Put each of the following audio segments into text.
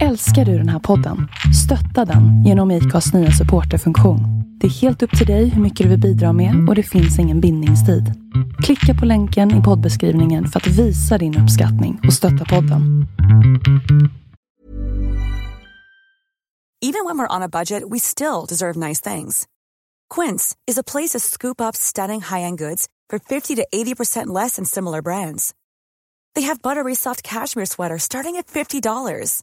Älskar du den här podden? Stötta den genom IKAs nya supporterfunktion. Det är helt upp till dig hur mycket du vill bidra med och det finns ingen bindningstid. Klicka på länken i poddbeskrivningen för att visa din uppskattning och stötta podden. Even when we're on a budget we still deserve nice things. Quince is a place to scoop up stunning high-end goods for 50 to 80% less than similar brands. They have buttery soft cashmere sweaters starting at $50,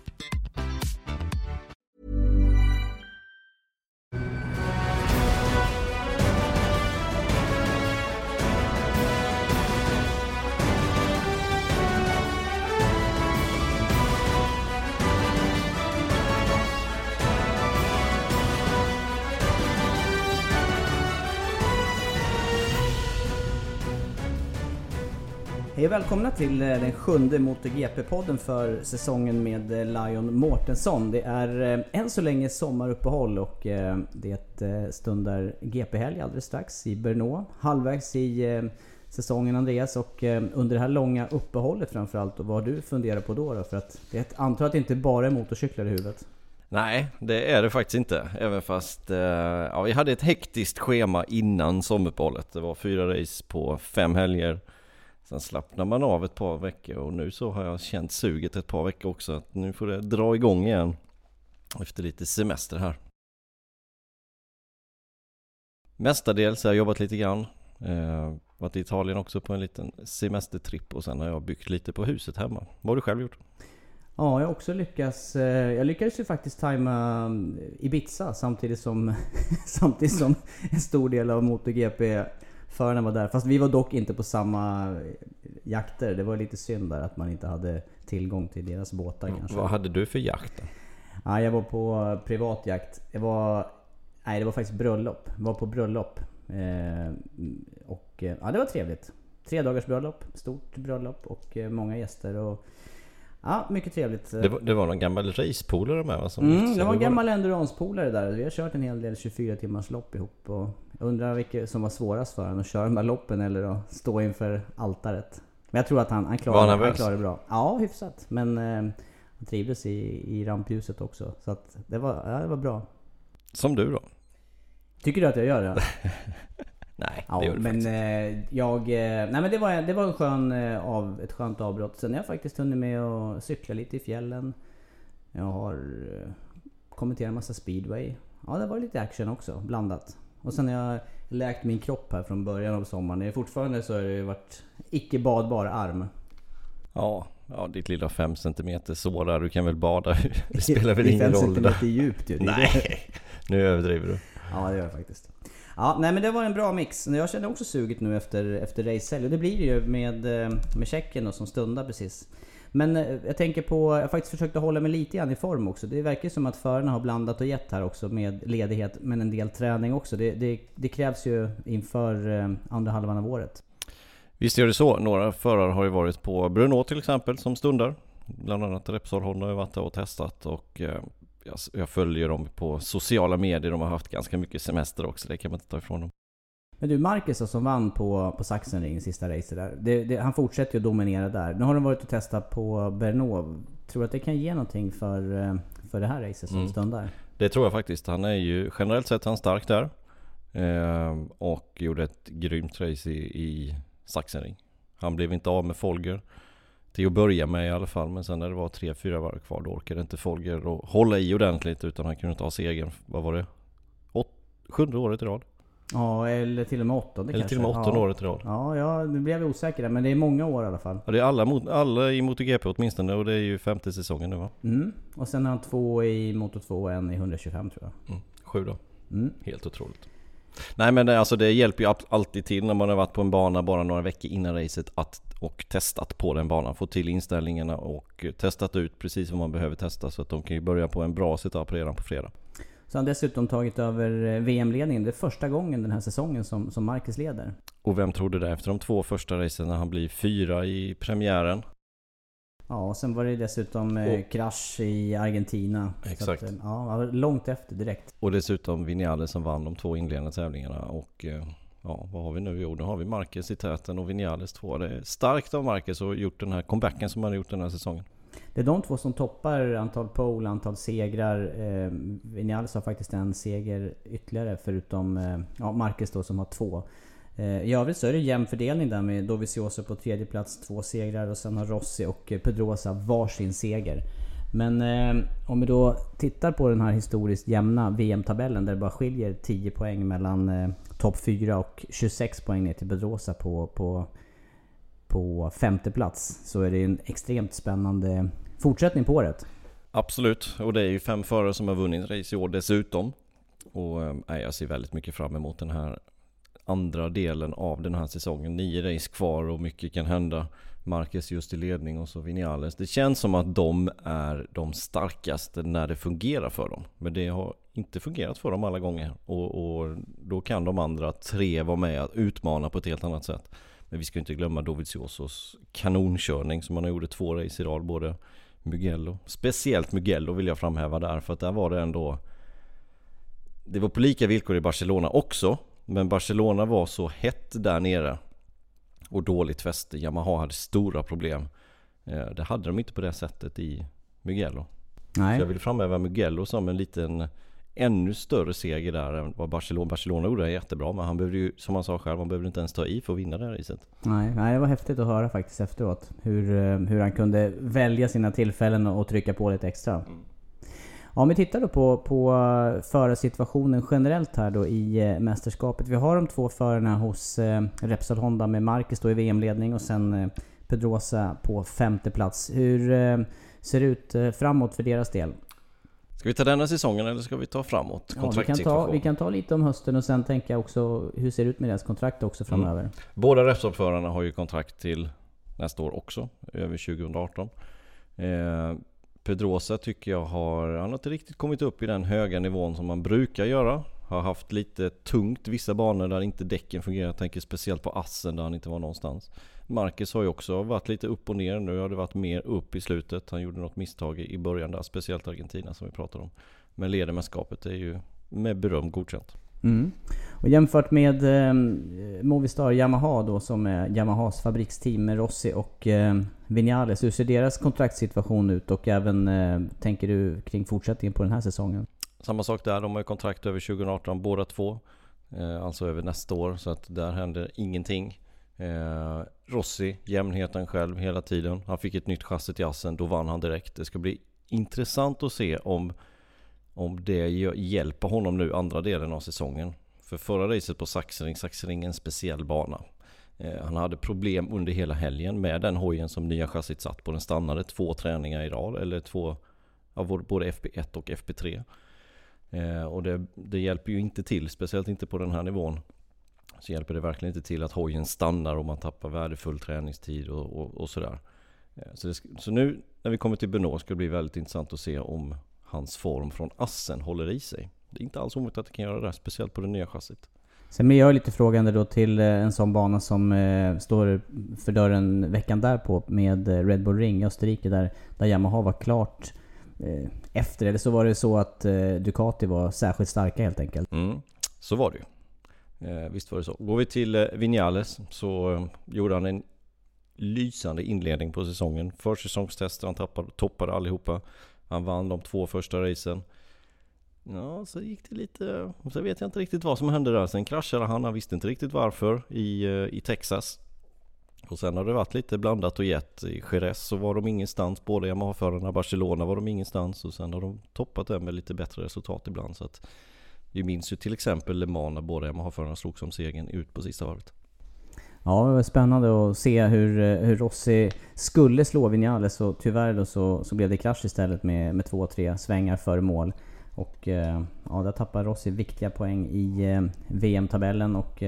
Hej och välkomna till eh, den sjunde MotoGP-podden för säsongen med eh, Lion Mårtensson. Det är eh, än så länge sommaruppehåll och det stundar GP-helg alldeles strax i Brno. Halvvägs i säsongen Andreas och under det här långa uppehållet framförallt, och vad har du funderat på då? då? För att jag antar att det inte bara är motorcyklar i huvudet? Nej, det är det faktiskt inte. Även fast ja, vi hade ett hektiskt schema innan sommaruppehållet. Det var fyra race på fem helger. Sen slappnar man av ett par veckor och nu så har jag känt suget ett par veckor också. Att nu får det dra igång igen efter lite semester här. Mestadels har jag jobbat lite grann. Eh, varit i Italien också på en liten semestertripp och sen har jag byggt lite på huset hemma. Vad har du själv gjort? Ja, jag har också lyckats. Eh, jag lyckades ju faktiskt tajma eh, Ibiza samtidigt som, samtidigt som en stor del av MotoGP förarna var där. Fast vi var dock inte på samma jakter. Det var lite synd där att man inte hade tillgång till deras båtar mm. kanske. Vad hade du för jakt då? Ja, jag var på privat jakt. Jag var... Nej, det var faktiskt bröllop. Jag var på bröllop. Eh, och ja, det var trevligt. Tre dagars bröllop. Stort bröllop och eh, många gäster. Och, Ja, mycket trevligt. Det var, det var någon gammal racepolare med va? Som mm, det var en gammal endurance-polare där. Vi har kört en hel del 24 timmars lopp ihop. Och jag undrar vilket som var svårast för honom. Att köra de där loppen eller att stå inför altaret. Men jag tror att han, han klarade, han, klarade det bra. Ja, hyfsat. Men eh, han trivdes i, i rampljuset också. Så att det var, ja, det var bra. Som du då? Tycker du att jag gör det? Nej, ja, det gör du men eh, jag... Eh, nej men det var, det var en skön, eh, av, ett skönt avbrott. Sen har jag faktiskt hunnit med att cykla lite i fjällen. Jag har kommenterat en massa speedway. Ja, det var lite action också, blandat. Och sen har jag läkt min kropp här från början av sommaren. Det är fortfarande så har det varit icke badbar arm. Ja, ja ditt lilla 5 cm sår där. Du kan väl bada? Det spelar väl ingen roll? 5 cm djupt ju. Nej, nu överdriver du. Ja, det gör jag faktiskt. Ja, nej men det var en bra mix. Jag känner också suget nu efter, efter. Och det blir det ju med, eh, med Tjeckien då, som stundar precis. Men eh, jag tänker på, jag har faktiskt försökt att hålla mig lite grann i form också. Det verkar som att förarna har blandat och gett här också med ledighet, men en del träning också. Det, det, det krävs ju inför eh, andra halvan av året. Visst gör det så. Några förare har ju varit på Brunå till exempel som stundar. Bland annat Repsol Honda har varit där och testat och eh, jag följer dem på sociala medier. De har haft ganska mycket semester också. Det kan man inte ta ifrån dem. Men du, Marcus som vann på, på Sachsenring sista racet där. Det, det, han fortsätter ju att dominera där. Nu har de varit och testat på Bernov. Tror du att det kan ge någonting för, eh, för det här racet som mm. stundar? Det tror jag faktiskt. Han är ju generellt sett han stark där. Eh, och gjorde ett grymt race i, i Sachsenring. Han blev inte av med Folger. Till att börja med i alla fall. Men sen när det var tre, fyra varv kvar då orkade inte Folger och hålla i ordentligt utan han kunde inte ha segern. Vad var det? Åt, sjunde året i rad. Ja, eller till och med åttonde Eller kanske. till och med åttonde ja. året i rad. Ja, ja, nu blev jag osäker där, men det är många år i alla fall. Ja, det är alla, mot, alla i MotoGP åtminstone och det är ju femte säsongen nu va? Mm. Och sen har han två i Moto 2 och en i 125 tror jag. Mm. Sju då. Mm. Helt otroligt. Nej men det, alltså det hjälper ju alltid till när man har varit på en bana bara några veckor innan racet att, och testat på den banan. Fått till inställningarna och testat ut precis vad man behöver testa så att de kan ju börja på en bra setup redan på fredag. Så han dessutom tagit över eh, VM-ledningen. Det är första gången den här säsongen som, som Marcus leder. Och vem trodde det efter de två första racen när han blir fyra i premiären? Ja, och sen var det dessutom eh, krasch i Argentina. Exakt. Att, eh, ja, han var långt efter direkt. Och dessutom Vinales som vann de två inledande tävlingarna och eh, ja, vad har vi nu? Jo, då har vi Marquez i täten och Vinales två. Det är starkt av Marquez att ha gjort den här comebacken som han har gjort den här säsongen. Det är de två som toppar antal pole, antal segrar. Eh, Vinales har faktiskt en seger ytterligare förutom eh, ja, Marcus då som har två. Eh, I övrigt så är det jämn fördelning där med Dovizioso på tredje plats, två segrar och sen har Rossi och Pedrosa varsin seger. Men eh, om vi då tittar på den här historiskt jämna VM-tabellen där det bara skiljer 10 poäng mellan eh, topp 4 och 26 poäng ner till Pedrosa på, på, på femte plats. Så är det en extremt spännande fortsättning på året. Absolut, och det är ju fem förare som har vunnit race i år dessutom. Och äh, jag ser väldigt mycket fram emot den här andra delen av den här säsongen. Nio race kvar och mycket kan hända. Marquez just i ledning och så Vinales. Det känns som att de är de starkaste när det fungerar för dem. Men det har inte fungerat för dem alla gånger. Och, och då kan de andra tre vara med att utmana på ett helt annat sätt. Men vi ska inte glömma Doviziosos kanonkörning som han gjorde två race i rad. Både Mugello. Speciellt Mugello vill jag framhäva där för att där var det ändå Det var på lika villkor i Barcelona också Men Barcelona var så hett där nere Och dåligt fäste, Yamaha hade stora problem Eh, Det hade de inte på det sättet i Mugello Nej. Så jag vill framhäva Mugello som en liten Ännu större seger där än vad Barcelona Barcelona gjorde det jättebra men han behövde ju Som han sa själv, han behövde inte ens ta i för att vinna det här racet Nej, nej, det var häftigt att höra faktiskt efteråt. Hur, eh, hur han kunde välja sina tillfällen och trycka på lite extra. Ja, Om vi tittar då på, på eh, förarsituationen generellt här då i eh, mästerskapet. Vi har de två förarna hos eh, Repsol Honda med Marcus då i VM-ledning och sen eh, Pedrosa på femte plats. Hur eh, ser det ut framåt för deras del? Ska vi ta denna säsongen eller ska vi ta framåt? Ja, vi, kan ta, vi kan ta lite om hösten och sen tänka också hur ser det ut med deras kontrakt också framöver? Båda Repsol-förarna har ju kontrakt till nästa år också, över 2018. Eh, Pedrosa tycker jag har, han har inte riktigt kommit upp i den höga nivån som man brukar göra. Har haft lite tungt vissa banor där inte däcken fungerar. Jag tänker speciellt på Assen där han inte var någonstans. Marcus har ju också varit lite upp och ner. Nu har det varit mer upp i slutet. Han gjorde något misstag i början där, speciellt Argentina som vi pratade om. Men ledarmästerskapet är ju med beröm godkänt. Mm. Och jämfört med eh, Movistar Yamaha då som är Yamahas fabriksteam med Rossi och eh, Vinales. Hur ser deras kontraktssituation ut och även eh, tänker du kring fortsättningen på den här säsongen? Samma sak där, de har ju kontrakt över 2018 båda två. Eh, alltså över nästa år, så att där händer ingenting. Eh, Rossi, jämnheten själv hela tiden. Han fick ett nytt chassi till Assen, då vann han direkt. Det ska bli intressant att se om, om det hjälper honom nu andra delen av säsongen. För förra racet på Saxering, Saxering är en speciell bana. Eh, han hade problem under hela helgen med den hojen som nya chassit satt på. Den stannade två träningar i rad, eller två, ja, både- både FP1 och FP3. Eh, och det, det hjälper ju inte till, speciellt inte på den här nivån. Så hjälper det verkligen inte till att hojen stannar och man tappar värdefull träningstid och, och, och sådär. Eh, så, det, så nu när vi kommer till Benoit ska det bli väldigt intressant att se om hans form från assen håller i sig. Det är inte alls omöjligt att det kan göra det, speciellt på det nya chassit. Sen blir jag lite frågande då till eh, en sån bana som eh, står för dörren veckan därpå med eh, Red Bull Ring i Österrike där, där Yamaha var klart eh, efter. Eller så var det så att eh, Ducati var särskilt starka helt enkelt. Mm, så var det ju. Eh, visst var det så. Går vi till eh, Vinales så eh, gjorde han en lysande inledning på säsongen. Försäsongstester, han tappade, toppade allihopa. Han vann de två första racen. Ja, så gick det lite... Så vet jag inte riktigt vad som hände där. Sen kraschade han, han visste inte riktigt varför i, eh, i Texas. Och sen har det varit lite blandat och gett. I Jerez så var de ingenstans, båda Yamaha-förarna. Barcelona var de ingenstans och sen har de toppat det med lite bättre resultat ibland. Så att vi minns ju till exempel Le Mans när båda Yamaha-förarna slogs om segern ut på sista varvet. Ja, det var spännande att se hur, eh, hur Rossi skulle slå Vinales och tyvärr då så, så blev det krasch istället med, med två, tre svängar före mål. Och eh, ja, där tappar Rossi viktiga poäng i eh, VM-tabellen och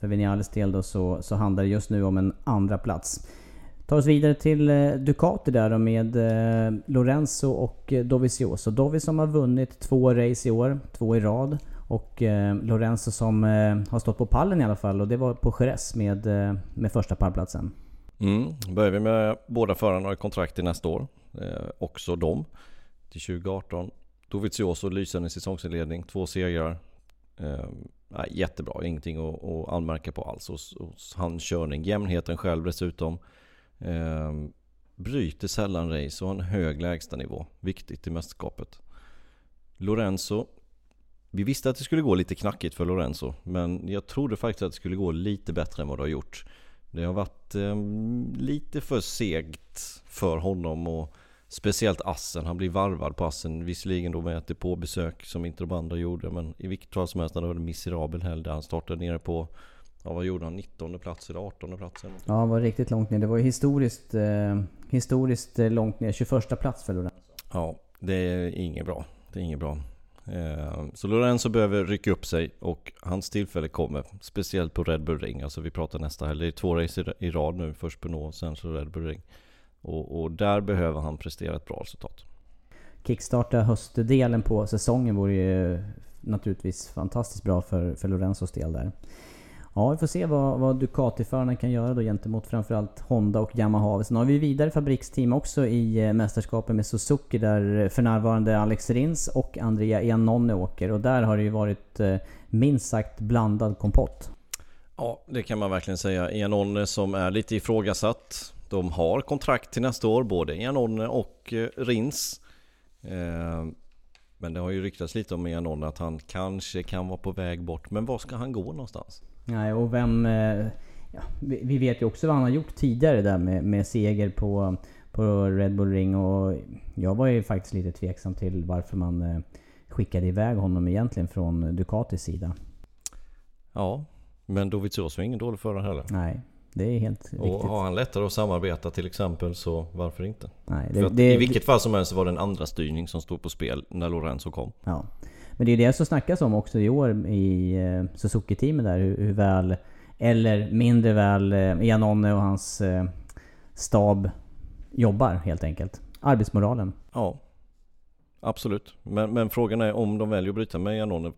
för Vinales del då så, så handlar det just nu om en andra plats. Tar oss vidare till eh, Ducati där då med eh, Lorenzo och eh, Dovizioso. Dovi som har vunnit två race i år, två i rad. Och Lorenzo som har stått på pallen i alla fall och det var på Jerez med, med första pallplatsen. Mm. Börjar vi med båda förarna har kontrakt till nästa år. Eh, också de. Till 2018 Dovizioso lysande säsongsinledning, två segrar. Eh, jättebra, ingenting att, att anmärka på alls hos, hos hans körning. Jämnheten själv dessutom. Eh, bryter sällan race och har en hög lägstanivå. Viktigt i mästerskapet. Lorenzo. Vi visste att det skulle gå lite knackigt för Lorenzo. Men jag trodde faktiskt att det skulle gå lite bättre än vad det har gjort. Det har varit eh, lite för segt för honom och Speciellt assen, han blir varvad på assen Visserligen då med ett depåbesök som inte de andra gjorde Men i vilket fall som helst, han hade en miserabel helg där han startade nere på Ja vad gjorde han? 19 plats eller 18 plats? Eller? Ja han var riktigt långt ner. Det var ju historiskt, eh, historiskt eh, långt ner. 21 plats för Lorenzo. Ja, det är inget bra. Det är inget bra. Eh, så Lorenzo behöver rycka upp sig och hans tillfälle kommer. Speciellt på Red Bull Ring. Alltså vi pratar nästa helg. Det är två race i rad nu. Först på Nå, sen så Red Bull Ring. Och, och, där behöver han prestera ett bra resultat. Kickstarta höstdelen på säsongen vore ju naturligtvis fantastiskt bra för, för Lorenzos del där. Ja, vi får se vad, vad Ducati-förarna kan göra då gentemot framförallt Honda och Yamaha. Sen har vi vidare fabriksteam också i eh, mästerskapen med Suzuki där eh, för närvarande Alex Rins och Andrea Iannone åker. Och där har det ju varit eh, minst sagt blandad kompott. Ja, det kan man verkligen säga. Iannone som är lite ifrågasatt. De har kontrakt till nästa år, både Iannone och Rins. Men det har ju ryktats lite om Iannone att han kanske kan vara på väg bort. Men var ska han gå någonstans? Nej, och vem... Eh, ja, vi vet ju också vad han har gjort tidigare där med, med seger på, på Red Bull Ring. Och jag var ju faktiskt lite tveksam till varför man skickade iväg honom egentligen från Ducatis sida. Ja, men Dovizioso är ingen dålig förare heller. Nej, det är helt och riktigt. har han lättare att samarbeta till exempel så varför inte? Nej, det, det, I vilket fall som helst var det en andra styrning som stod på spel när Lorenzo kom. Ja. Men det är det som snackas om också i år i eh, Suzuki-teamet där. Hur, hur, väl, eller mindre väl, eh, Janone och hans eh, stab jobbar helt enkelt. Arbetsmoralen. Ja. Absolut. Men, men frågan är om de väljer att bryta med Janone.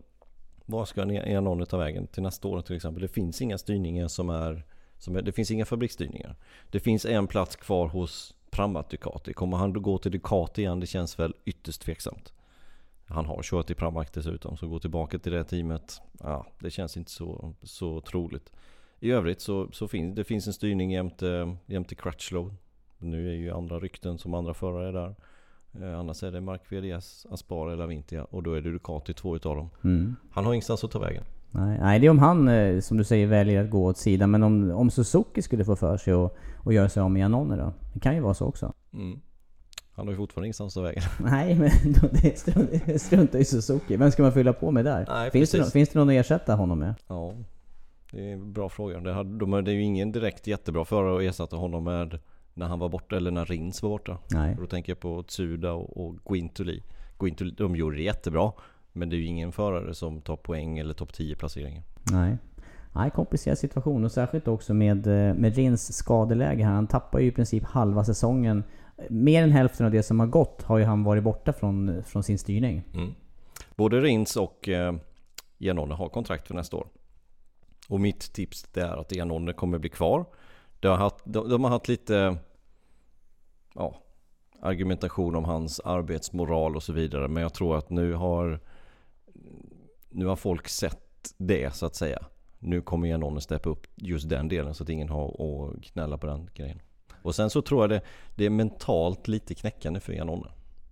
Var ska Janone ta vägen till nästa år till exempel? Det finns inga styrningar som är som är, det finns inga fabriksstyrningar. Det finns en plats kvar hos Prammat Ducati. Kommer han gå till Ducati igen? Det känns väl ytterst tveksamt. Han har kört i Pramac dessutom, så gå tillbaka till det teamet. Ja, det känns inte så, så troligt. I övrigt så, så finns det finns en styrning jämte, jämte Crutchlow. Nu är ju andra rykten som andra förare där. Eh, annars är det Mark VDS, Aspar eller Avintia och då är det Ducati två utav dem. Mm. Han har ingenstans att ta vägen. Nej, nej, det är om han, eh, som du säger, väljer att gå åt sidan. Men om, om Suzuki skulle få för sig och göra sig av med Janone då? Det kan ju vara så också. Mm. Han har ju fortfarande ingenstans att vägen. Nej, men det struntar, struntar i Suzuki. Vem ska man fylla på med där? Nej, finns, det, finns det någon att ersätta honom med? Ja, det är en bra fråga. Det, hade, de, det är ju ingen direkt jättebra förare att ersätta honom med när han var borta, eller när Rins var borta. Nej. Då tänker jag på Tsuda och, och Guintoli. Guintoli. De gjorde det jättebra. Men det är ju ingen förare som tar poäng eller topp 10 placeringar. Nej. Nej, komplicerad situation och särskilt också med, eh, med Rins skadeläge här. Han tappar ju i princip halva säsongen. Mer än hälften av det som har gått har ju han varit borta från, från sin styrning. Mm. Både Rins och eh, Janone har kontrakt för nästa år. Och mitt tips det är att Janone kommer bli kvar. De har haft, de, de har haft lite ja, argumentation om hans arbetsmoral och så vidare. Men jag tror att nu har nu har folk sett det så att säga. Nu kommer Janone steppa upp just den delen så att ingen har att gnälla på den grejen. Och sen så tror jag det, det är mentalt lite knäckande för Janone.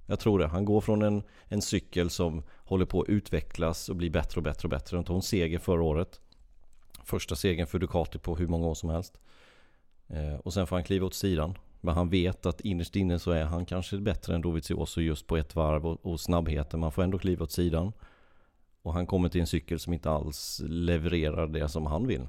Jag tror det. Han går från en, en cykel som håller på att utvecklas och bli bättre och bättre och bättre. Han tog en seger förra året. Första segern för Ducati på hur många år som helst. Eh, och sen får han kliva åt sidan. Men han vet att innerst inne så är han kanske bättre än Dovizioso just på ett varv och, och snabbheten. Man får ändå kliva åt sidan. Och han kommer till en cykel som inte alls levererar det som han vill.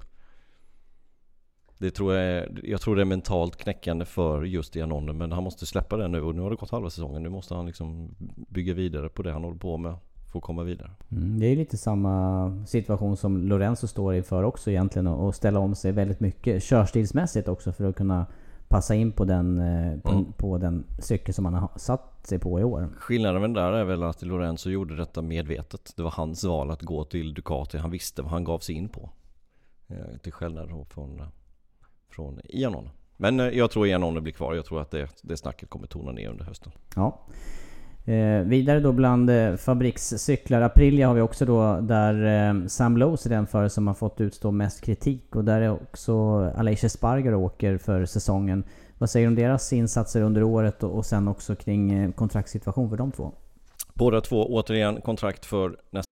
Det tror jag, är, jag tror det är mentalt knäckande för just Ianonen men han måste släppa det nu och nu har det gått halva säsongen. Nu måste han liksom bygga vidare på det han håller på med för att komma vidare. Mm, det är lite samma situation som Lorenzo står inför också egentligen och ställa om sig väldigt mycket körstilsmässigt också för att kunna passa in på den, eh, på, mm. på den cykel som han har satt sig på i år. Skillnaden med där är väl att Lorenzo gjorde detta medvetet. Det var hans val att gå till Ducati. Han visste vad han gav sig in på. Eh, till skillnad från, från Ianon. Men eh, jag tror Ianon blir kvar. Jag tror att det, det snacket kommer tona ner under hösten. Ja. Eh, vidare då bland eh, fabrikscyklar, Aprilia har vi också då där eh, Sam Lowes är den förare som har fått utstå mest kritik och där är också Aleix Spargar åker för säsongen. Vad säger du om deras insatser under året och, och sen också kring eh, kontraktssituation för de två? Båda två återigen kontrakt för nästa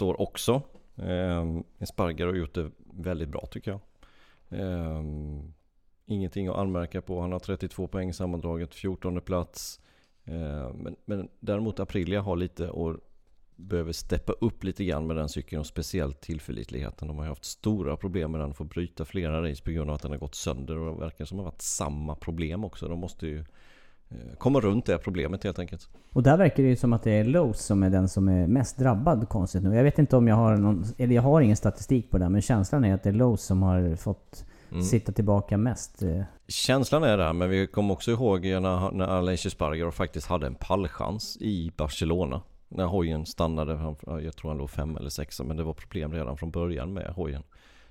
Står också. Eh, Spargar har gjort det väldigt bra tycker jag. Eh, ingenting att anmärka på. Han har 32 poäng sammandraget, 14 plats. Eh, men, men däremot Aprilia har lite och behöver steppa upp lite grann med den cykeln och speciellt tillförlitligheten. De har haft stora problem med den, får bryta flera race på grund av att den har gått sönder och det verkar som att det har varit samma problem också. De måste ju eh, komma runt det problemet helt enkelt. Och där verkar det ju som att det är Lowe's som är den som är mest drabbad konstigt nu. Jag vet inte om jag har någon, eller jag har ingen statistik på det men känslan är att det är Lowe's som har fått mm. sitta tillbaka mest. eh. Känslan är där, men vi kommer också ihåg när, när Aleix Sparger faktiskt hade en pallchans i Barcelona. När hojen stannade, framför- jag tror han låg fem eller sexa, men det var problem redan från början med hojen.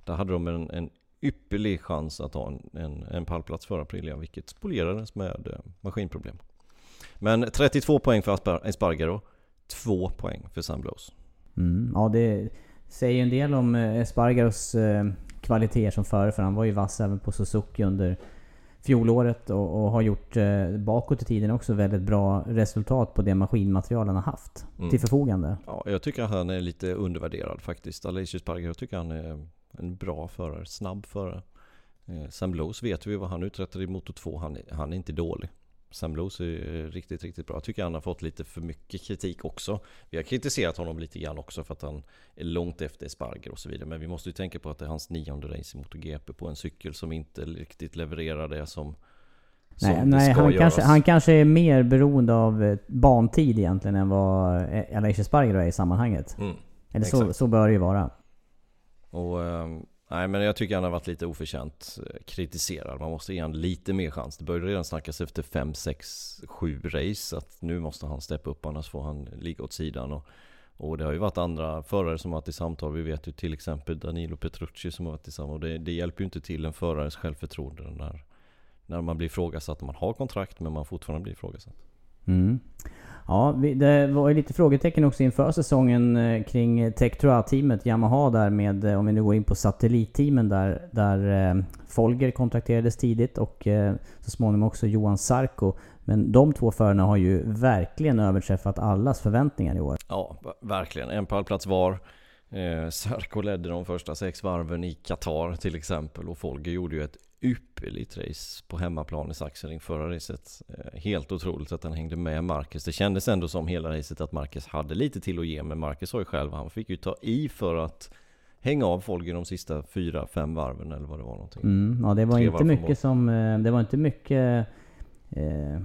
Där hade de en, en ypperlig chans att ha en, en, en pallplats för Aprilia, vilket spolierades med eh, maskinproblem. Men 32 poäng för Aspar- Espargaro, 2 poäng för Sam Blows. Mm. Ja, det säger ju en del om eh, Espargaros eh, kvaliteter som förare för han var ju vass även på Suzuki under fjolåret och, och har gjort eh, bakåt i tiden också väldigt bra resultat på det maskinmaterial han har haft Mm. till förfogande. Ja, jag tycker att han är lite undervärderad faktiskt. Aleix Espargaro, jag tycker han är en bra förare, snabb förare. Eh, Sam Blows vet vi vad han uträttade i Moto 2, han, han är inte dålig. Sam Blows är eh, riktigt, riktigt bra. Jag tycker han har fått lite för mycket kritik också. Vi har kritiserat honom lite grann också för att han är långt efter Esparger och så vidare. Men vi måste ju tänka på att det är hans nionde race i MotoGP på en cykel som inte riktigt levererar det som, som Nej, nej han, göras. kanske, han kanske är mer beroende av eh, bantid egentligen än vad Aleix Espargaro är i sammanhanget. Mm. Eller så, så bör det ju vara. Och ehm, Nej men jag tycker han har varit lite oförtjänt eh, kritiserad. Man måste ge honom lite mer chans. Det började redan snackas efter 5, 6, 7 race att nu måste han steppa upp annars får han ligga åt sidan. Och, och det har ju varit andra förare som har varit i samtal. Vi vet ju till exempel Danilo Petrucci som har varit i samtal. Och det, det hjälper ju inte till en förares självförtroende när, när man blir ifrågasatt. Man har kontrakt men man fortfarande blir ifrågasatt. Mm. Ja, det var ju lite frågetecken också inför säsongen eh, kring Tektroa-teamet Yamaha där med, eh, om vi nu går in på satellitteamen där, där eh, Folger kontrakterades tidigt och så småningom också Johan Sarko. Men de två förarna har ju verkligen överträffat allas förväntningar i år. Ja, verkligen. En pallplats var. Eh, Sarko ledde de första sex varven i Qatar till exempel och Folger gjorde ju ett ypperligt race på hemmaplan i Sachsenring förra racet. Eh, helt otroligt att han hängde med Marcus. Det kändes ändå som hela racet att Marcus hade lite till att ge, men Marcus sa ju själv han fick ju ta i för att hänga av Folger de sista fyra, fem varven eller vad det var någonting. Mm, ja, det var inte mycket som... Eh, det var inte mycket eh,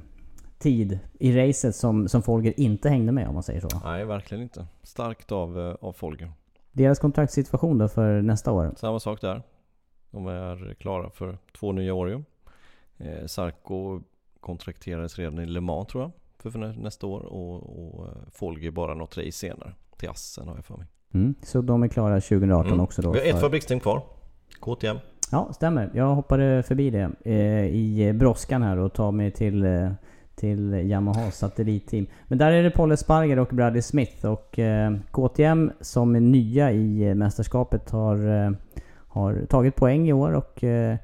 tid i racet som, som Folger inte hängde med om man säger så. Nej, verkligen inte. Starkt av, eh, av Folger. Deras kontraktssituation då för nästa år? Samma sak där. De är klara för två nya år ju. Eh, Sarko kontrakterades redan i Le Mans tror jag för nästa år och, och eh, Folger bara något race senare till Assen har jag för mig. Mm, så de är klara 2018 mm. också då? Vi har ett fabriksteam kvar. KTM. Ja, stämmer. Jag hoppade förbi det eh, i brådskan här och tar mig till eh, till Yamaha satellitteam. Men där är det Paul Esparger och Bradley Smith och eh, KTM som är nya i eh, mästerskapet har, eh, har tagit poäng i år och eh,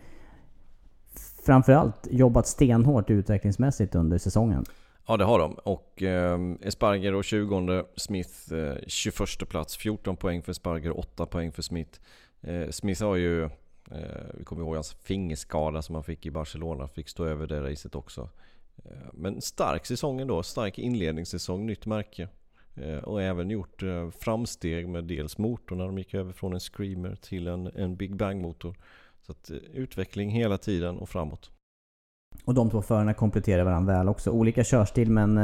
framförallt jobbat stenhårt utvecklingsmässigt under säsongen. Ja det har de och eh, Esparger och 20 Smith eh, 21 plats 14 poäng för Esparger 8 poäng för Smith. Eh, Smith har ju, eh, vi kommer ihåg hans fingerskada som han fick i Barcelona, fick stå över det racet också. Eh, men stark säsong ändå, stark inledningssäsong, nytt märke. Eh, och även gjort eh, framsteg med dels motorn när de gick över från en Screamer till en, en Big Bang-motor. Så att utveckling hela tiden och framåt. Och de två förarna kompletterar varandra väl också. Olika körstil men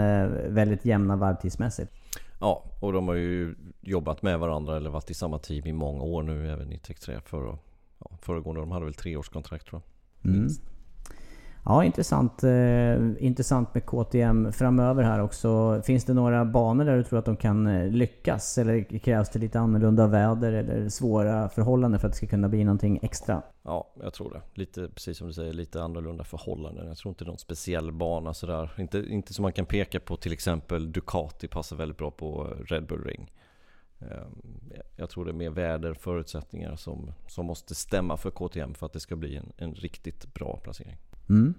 väldigt jämna varvtidsmässigt. Ja, och de har ju jobbat med varandra eller varit i samma team i många år nu även i Tech 3 förra, ja, föregående. De hade väl treårskontrakt tror jag. Mm. Ja, intressant, eh, intressant med KTM framöver här också. Finns det några banor där du tror att de kan eh, lyckas? Eller krävs det lite annorlunda väder eller svåra förhållanden för att det ska kunna bli någonting extra? Ja, jag tror det. Lite, precis som du säger, lite annorlunda förhållanden. Jag tror inte någon speciell bana sådär. Inte, inte som man kan peka på till exempel Ducati passar väldigt bra på Red Bull Ring. Ehm, jag tror det är mer väderförutsättningar som, som måste stämma för KTM för att det ska bli en, en riktigt bra placering. Mm.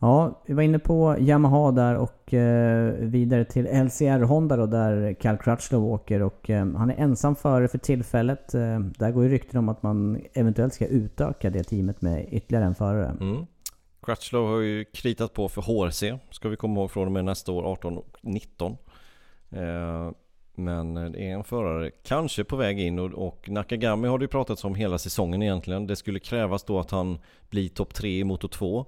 Ja, vi var inne på Yamaha där och eh, vidare till LCR Honda då där Cal Crutchlow åker och eh, han är ensam före för tillfället. Eh, där går ju rykten om att man eventuellt ska utöka det teamet med ytterligare en förare. Mm. Crutchlow har ju kritat på för HRC, ska vi komma ihåg från och med nästa år 18 och 19. Men eh, det är en förare kanske på väg in och, och Nakagami har det ju pratats om hela säsongen egentligen. Det skulle krävas då att han blir topp 3 i Moto 2.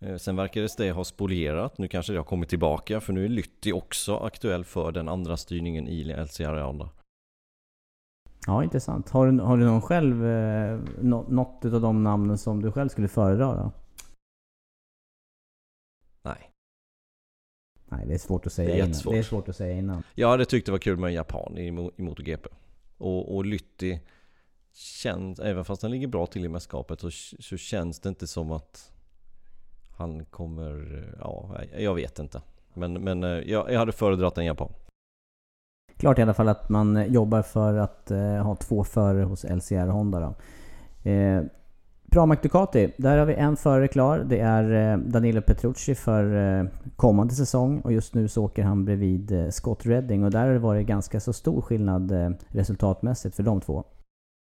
Eh, sen verkades det ha spolierat. Nu kanske det har kommit tillbaka för nu är Lytti också aktuell för den andra styrningen i LCR Honda. Ja, intressant. Har du, har du någon själv, eh, något av de namnen som du själv skulle föredra då? Nej, det är svårt att säga det är innan. Det är svårt att säga innan. Jag hade tyckt det var kul med en japan i, i MotoGP. Och, och Lytti känns, även fast han ligger bra till i mästerskapet så, så känns det inte som att han kommer, ja, jag vet inte. Men, men eh, jag, jag hade föredragit en japan. Klart i alla fall att man jobbar för att eh, ha två förare hos LCR Honda då. Eh, Pramac Ducati, där har vi en förare klar. Det är eh, Danilo Petrucci för eh, kommande säsong och just nu så åker han bredvid eh, Scott Redding och där har det varit ganska så stor skillnad resultatmässigt för de två.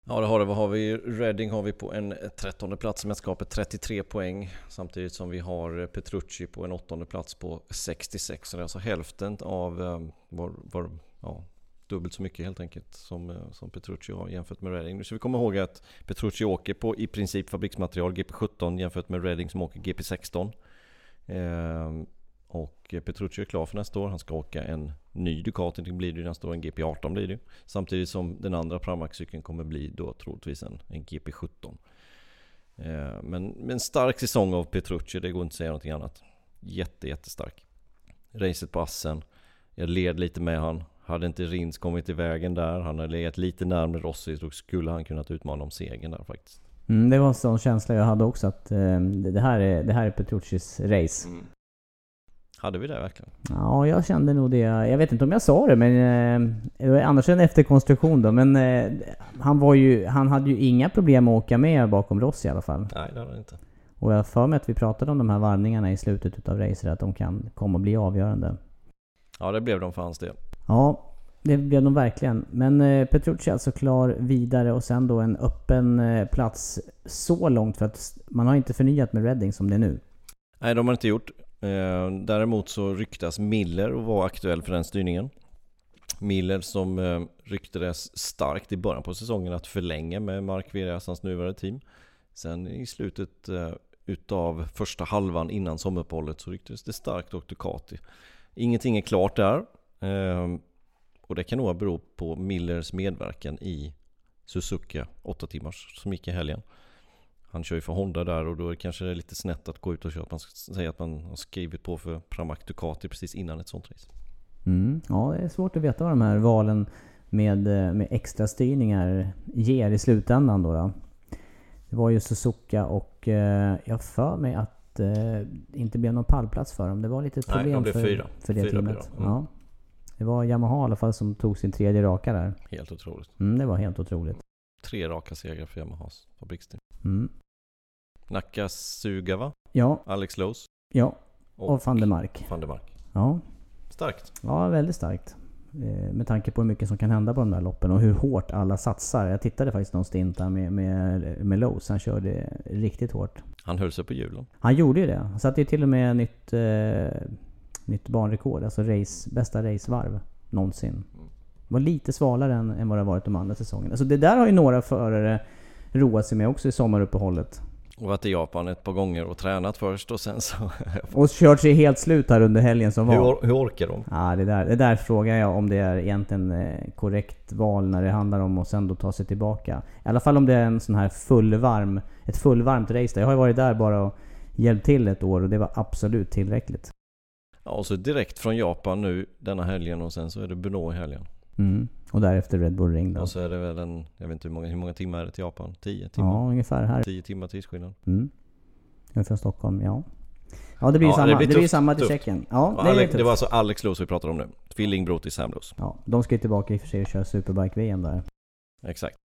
Ja det har det. Vad har vi? Redding har vi på en trettonde plats i mästerskapet, 33 poäng. Samtidigt som vi har Petrucci på en åttonde plats på 66. Så det är alltså hälften av var, var, ja, dubbelt så mycket helt enkelt som, eh, som Petrucci har jämfört med Redding. Nu ska vi komma ihåg att Petrucci åker på i princip fabriksmaterial GP17 jämfört med Redding som åker GP16. Eh, och Petrucci är klar för nästa år. Han ska åka en ny Ducati blir det ju nästa år, en GP18 blir det Samtidigt som den andra Pramac-cykeln kommer bli då troligtvis en, en GP17. Eh, men, men stark säsong av Petrucci, det går inte att säga någonting annat. Jätte, jättestark. Racet på Assen. Jag led lite med han. Hade inte Rins kommit i vägen där, han hade legat lite närmare Rossi, så skulle han kunnat utmana om segern där faktiskt. Mm, det var en sån känsla jag hade också att eh, det, här är, det här är Petruccis race. Mm. Hade vi det verkligen? Ja, jag kände nog det. Jag vet inte om jag sa det, men eh, annars en efterkonstruktion då. Men eh, han var ju, han hade ju inga problem att åka med bakom Rossi i alla fall. Nej, det hade han inte. Och jag har för mig att vi pratade om de här varvningarna i slutet utav racet, att de kan komma att bli avgörande. Ja, det blev de för hans del. Ja, det blev de verkligen. Men eh, Petrucci alltså klar vidare och sen då en öppen eh, plats så långt för att man har inte förnyat med Redding som det är nu. Nej, de har inte gjort. Eh, däremot så ryktas Miller och var aktuell för den styrningen. Miller som eh, ryktades starkt i början på säsongen att förlänga med Mark Virjas, hans nuvarande team. Sen i slutet eh, utav första halvan innan sommaruppehållet så ryktades det starkt åt Ducati. Ingenting är klart där. Och det kan nog bero på Millers medverkan i Suzuka 8 timmars som gick i helgen. Han kör ju för Honda där och då är det kanske lite snett att gå ut och köra. Man säga att man har skrivit på för Pramac Ducati precis innan ett sånt race. Mm, ja, det är svårt att veta vad de här valen med, med extra styrningar ger i slutändan då. då. Det var ju Suzuka och eh, jag för mig att eh, inte blev någon pallplats för dem. Det var lite problem Nej, för, fyra. för det fyra teamet. Mm. Ja. Det var Yamaha i alla fall som tog sin tredje raka där. Helt otroligt. Mm, det var helt otroligt. Tre raka segrar för Yamahas fabriksteam. Mm. Nakasugawa. Ja. Alex Lowe's. Ja. Och, och van der Mark. Van der Mark. Ja. Starkt. Ja, väldigt starkt. Eh, med tanke på hur mycket som kan hända på de där loppen och hur hårt alla satsar. Jag tittade faktiskt någon stint där med, med, med Lowe's. Han körde riktigt hårt. Han höll sig på hjulen. Han gjorde ju det. Han satte ju till och med nytt, eh, nytt banrekord. Alltså race, bästa racevarv någonsin. Mm. Var lite svalare än, än vad det varit de andra säsongerna. Alltså det där har ju några förare roat sig med också i sommaruppehållet. Och varit i Japan ett par gånger och tränat först och sen så... och kört sig helt slut här under helgen som var. Hur, hur orkar de? Ja, det där, det där frågar jag om det är egentligen eh, korrekt val när det handlar om att sen då ta sig tillbaka. I alla fall om det är en sån här fullvarm, ett fullvarmt race där. Jag har ju varit där bara och hjälpt till ett år och det var absolut tillräckligt. Ja, och så direkt från Japan nu denna helgen och sen så är det Brno i helgen. Mm. Och därefter Red Bull Ring då. Och så är det väl en, jag vet inte hur många, hur många timmar är det till Japan? 10 timmar? Ja, ungefär här. 10 timmar tidsskillnad. Mm. Ungefär Stockholm, ja. Ja det blir ja, samma, det blir, det blir samma till Tjeckien. Ja, det, Alex, det var alltså Alex Loos vi pratar om nu. Tvillingbror till Sam Loos. Ja, de ska ju tillbaka i och för sig och köra Superbike-VM där. Exakt.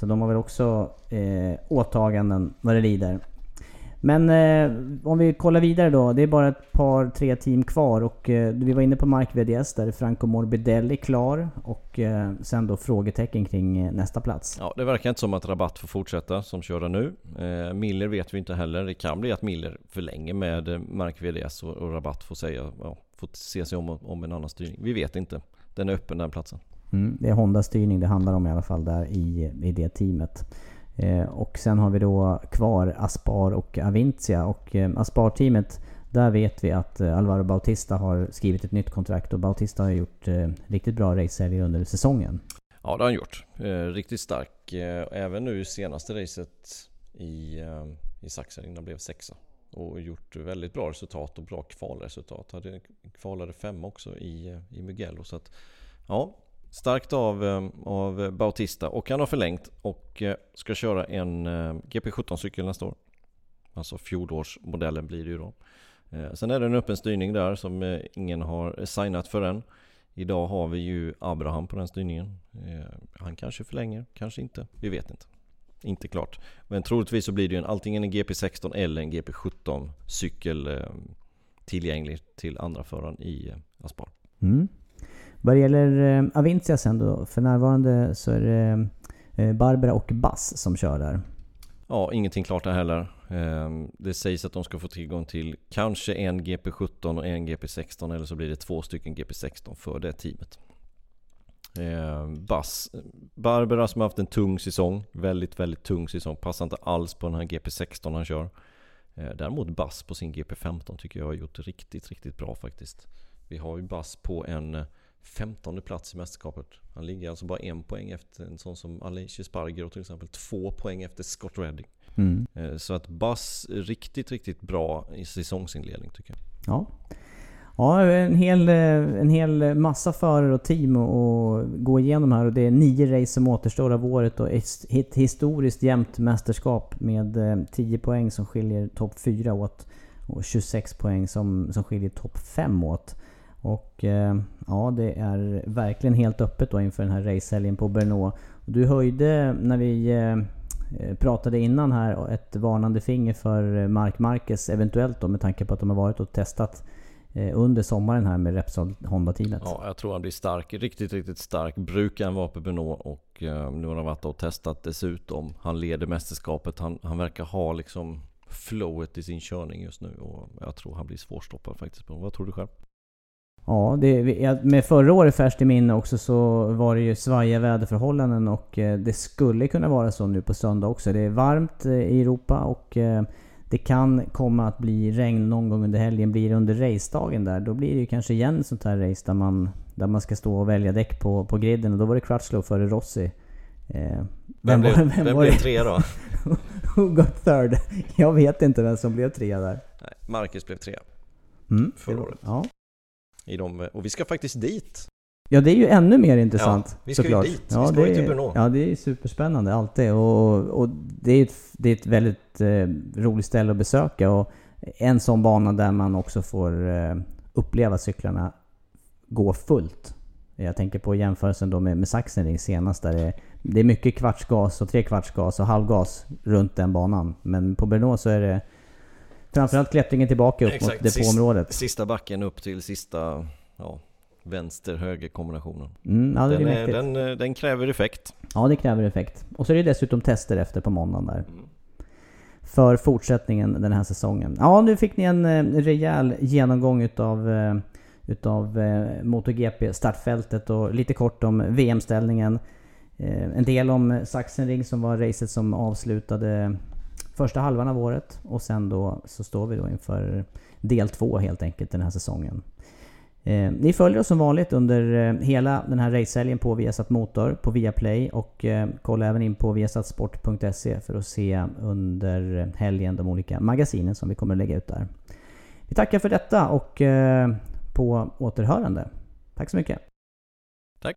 Så de har väl också eh, åtaganden vad det lider. Men eh, om vi kollar vidare då. Det är bara ett par, tre team kvar och eh, vi var inne på Mark VDS där Franco Morbidelli klar och eh, sen då frågetecken kring eh, nästa plats. Ja, det verkar inte som att Rabatt får fortsätta som köra nu. Eh, Miller vet vi inte heller. Det kan bli att Miller förlänger med eh, Mark VDS och, och Rabatt får säga, ja, får se sig om, om en annan styrning. Vi vet inte. Den är öppen den platsen. Mm, det är Honda styrning det handlar om i alla fall där i, i det teamet. Eh, och sen har vi då kvar Aspar och Avintia. Och eh, Aspar-teamet, där vet vi att eh, Alvaro Bautista har skrivit ett nytt kontrakt och Bautista har gjort riktigt bra racehelger under säsongen. Ja det har han gjort. riktigt stark. även nu senaste racet i, i Sachsen innan blev sexa. Och gjort väldigt bra resultat och bra kvalresultat. Hade kvalade fem också i, i Mugello. Så att, ja, Starkt av, eh, av Bautista och han har förlängt och eh, ska köra en eh, GP17-cykel nästa år. Alltså fjolårsmodellen blir det ju då. Sen är det en öppen styrning där som ingen har signat för än. Idag har vi ju Abraham på den styrningen. Han kanske förlänger, kanske inte. Vi vet inte. Inte klart. Men troligtvis så blir det ju en, antingen en GP16 eller en GP17 cykel tillgänglig till andra föraren i Aspar. Mm. Vad det gäller eh, Avintia sen då, för närvarande så är det eh, Barbara och Bass som kör där. Ja, ingenting klart där heller. Ehm, det sägs att de ska få tillgång till kanske en GP17 och en GP16 eller så blir det två stycken GP16 för det teamet. Ehm, Bass, Barbara som har haft en tung säsong, väldigt väldigt tung säsong, passar inte alls på den här GP16 han kör. Ehm, däremot Bass på sin GP15 tycker jag har gjort riktigt, riktigt bra faktiskt. Vi har ju Bass på en 15 plats i mästerskapet. Han ligger alltså bara en poäng efter en sån som Aleix Sparger och till exempel två poäng efter Scott Redding. Mm. Eh, så att Bass riktigt, riktigt bra i säsongsinledning tycker jag. Ja. Ja, en hel, en hel massa förare och team att gå igenom här och det är nio race som återstår av året och ett historiskt jämnt mästerskap med 10 eh, poäng som skiljer topp 4 åt och 26 poäng som, som skiljer topp 5 åt. Och eh, ja, det är verkligen helt öppet då inför den här racehelgen på Brno. Du höjde när vi eh, eh, pratade innan här ett varnande finger för Mark Marquez eventuellt då med tanke på att de har varit och testat Eh, under sommaren här med Repsol Honda-teamet. Ja, jag tror han blir stark. Riktigt, riktigt stark. Brukar han vara på Benoit och eh, nu har han varit och testat dessutom. Han leder mästerskapet. Han, han verkar ha liksom flowet i sin körning just nu och jag tror han blir svårstoppad faktiskt. Vad tror du själv? Ja, det, med förra året färskt i minne också så var det ju svajiga väderförhållanden och eh, det skulle kunna vara så nu på söndag också. Det är varmt i Europa och det kan komma att bli regn någon gång under helgen. Blir det under racedagen där, då blir det ju kanske igen sånt här race där man, där man ska stå och välja däck på, på griden. Och då var det Crutchlow före Rossi. Eh, vem, vem, blev, vem, vem blev trea då? Who got third? Jag vet inte vem som blev trea där. Nej, Marcus blev trea. Mm, förra året. Ja. I de, och vi ska faktiskt dit. Ja, det är ju ännu mer intressant ja, vi ska såklart. ju dit. Ja, vi ska det, ju till Brno. Ja, det är superspännande alltid. Och, och det, är ett, det är ett väldigt eh, roligt ställe att besöka. Och en sån bana där man också får eh, uppleva cyklarna gå fullt. Jag tänker på jämförelsen då med, med Sachsenring senast där det, det är mycket kvartsgas och tre kvartsgas och halvgas runt den banan. Men på Brno så är det framförallt klättringen tillbaka upp Exakt, mot depåområdet. Sista, sista backen upp till sista ja, vänster-höger kombinationen. Mm, ja, den, är, den, eh, den, kräver effekt. Ja, det kräver effekt. Och så är det dessutom tester efter på måndagen där. Mm. För fortsättningen den här säsongen. Ja, nu fick ni en eh, rejäl genomgång utav, eh, utav MotoGP startfältet och lite kort om VM-ställningen. En del om Sachsenring som var racet som avslutade första halvan av året. Och sen då så står vi då inför del två helt enkelt den här säsongen. Eh, ni följer oss som vanligt under eh, hela den här racehelgen på Viasat Motor, på Viaplay och eh, kolla även in på viasatsport.se för att se under helgen de olika magasinen som vi kommer att lägga ut där. Vi tackar för detta och eh, på återhörande. Tack så mycket. Tack.